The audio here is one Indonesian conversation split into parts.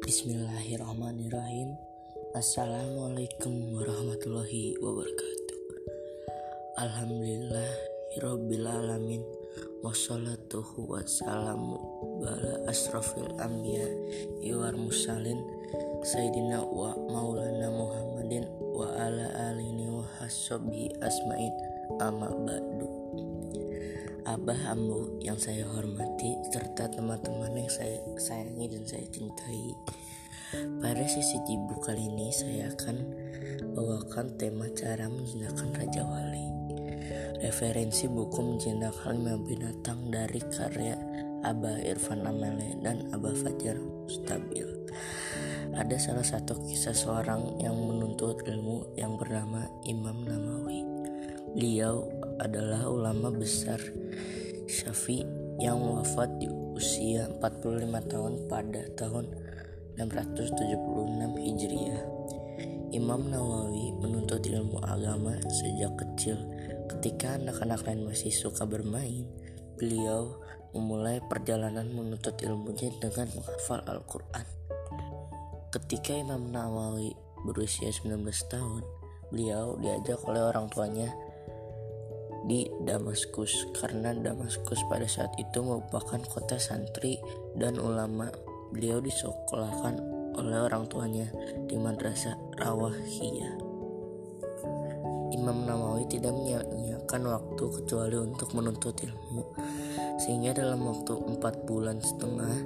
Bismillahirrahmanirrahim. Assalamualaikum warahmatullahi wabarakatuh. Alhamdulillah Rabbil alamin Wassalatuhu wassalamu Bala asrafil amya Iwar musalin Sayyidina wa maulana Muhammadin Wa ala alini wa hasobi asmain. Amma ba'du. Abah Ambu yang saya hormati Serta teman-teman yang saya sayangi dan saya cintai pada sesi tibu kali ini saya akan bawakan tema cara menjinakkan Raja Wali. Referensi buku menjinakkan lima binatang dari karya Abah Irfan Amele dan Abah Fajar Stabil. Ada salah satu kisah seorang yang menuntut ilmu yang bernama Imam Namawi. Beliau adalah ulama besar Syafi yang wafat di usia 45 tahun pada tahun 676 Hijriah. Imam Nawawi menuntut ilmu agama sejak kecil. Ketika anak-anak lain masih suka bermain, beliau memulai perjalanan menuntut ilmunya dengan menghafal Al-Quran. Ketika Imam Nawawi berusia 19 tahun, beliau diajak oleh orang tuanya di Damaskus karena Damaskus pada saat itu merupakan kota santri dan ulama Beliau disekolahkan oleh orang tuanya di Madrasah Rawahiyah. Imam Nawawi tidak menyanyiakan waktu kecuali untuk menuntut ilmu sehingga dalam waktu empat bulan setengah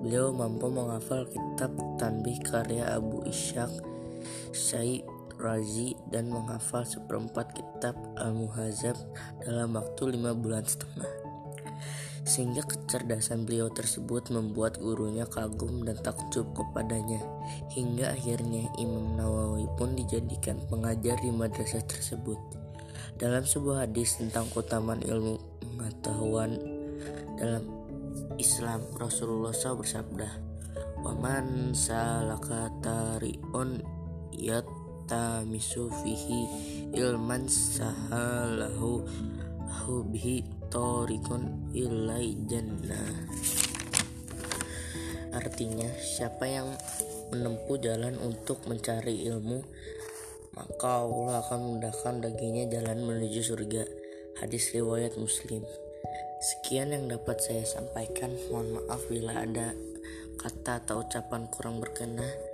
beliau mampu menghafal kitab Tanbih karya Abu Ishaq Syai Razi dan menghafal seperempat kitab Al-Muhazab dalam waktu lima bulan setengah. Sehingga kecerdasan beliau tersebut membuat gurunya kagum dan takjub kepadanya. Hingga akhirnya Imam Nawawi pun dijadikan pengajar di madrasah tersebut. Dalam sebuah hadis tentang keutamaan ilmu pengetahuan dalam Islam Rasulullah SAW bersabda Waman salaka tari'un yattamisu fihi ilman sahalahu bihi torikun ilai jannah. Artinya siapa yang menempuh jalan untuk mencari ilmu maka Allah akan memudahkan baginya jalan menuju surga. Hadis riwayat muslim. Sekian yang dapat saya sampaikan. Mohon maaf bila ada kata atau ucapan kurang berkenan